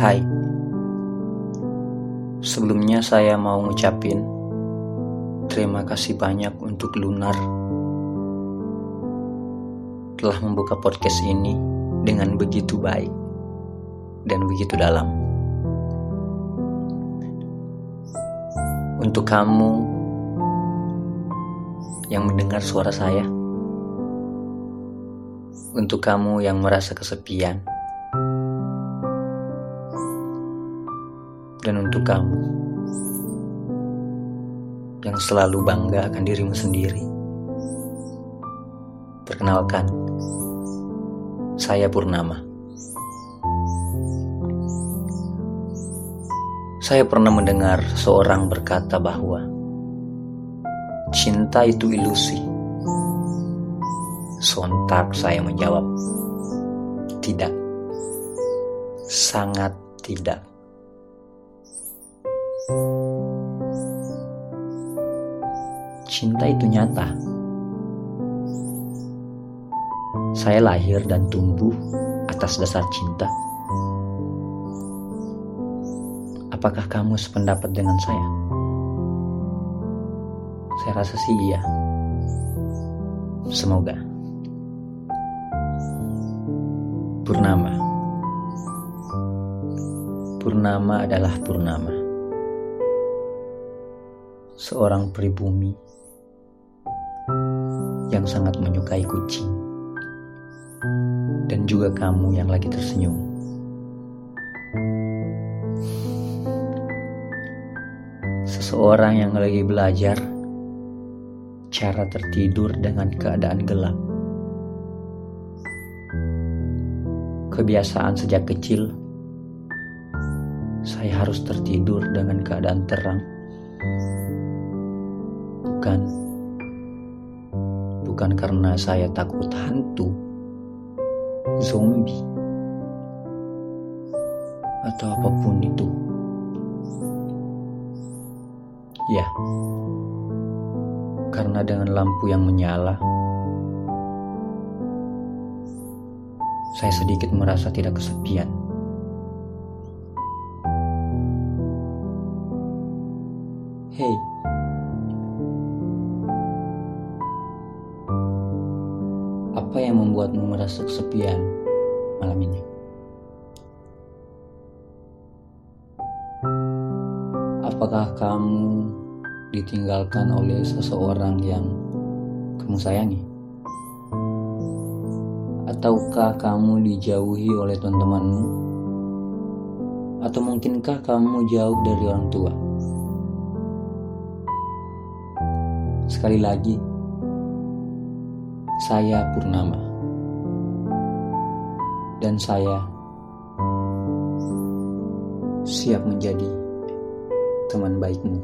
Hai. Sebelumnya saya mau ngucapin Terima kasih banyak untuk Lunar Telah membuka podcast ini dengan begitu baik Dan begitu dalam. Untuk kamu yang mendengar suara saya Untuk kamu yang merasa kesepian dan untuk kamu yang selalu bangga akan dirimu sendiri. Perkenalkan, saya Purnama. Saya pernah mendengar seorang berkata bahwa cinta itu ilusi. Sontak saya menjawab, tidak, sangat tidak. Cinta itu nyata. Saya lahir dan tumbuh atas dasar cinta. Apakah kamu sependapat dengan saya? Saya rasa sih iya. Semoga. Purnama. Purnama adalah purnama seorang pribumi yang sangat menyukai kucing, dan juga kamu yang lagi tersenyum. Seseorang yang lagi belajar cara tertidur dengan keadaan gelap. Kebiasaan sejak kecil, saya harus tertidur dengan keadaan terang bukan bukan karena saya takut hantu, zombie, atau apa pun itu. Ya, karena dengan lampu yang menyala, saya sedikit merasa tidak kesepian. Hei, Apa yang membuatmu merasa kesepian malam ini? Apakah kamu ditinggalkan oleh seseorang yang kamu sayangi? Ataukah kamu dijauhi oleh teman-temanmu? Atau mungkinkah kamu jauh dari orang tua? Sekali lagi, saya Purnama. Dan saya siap menjadi teman baikmu.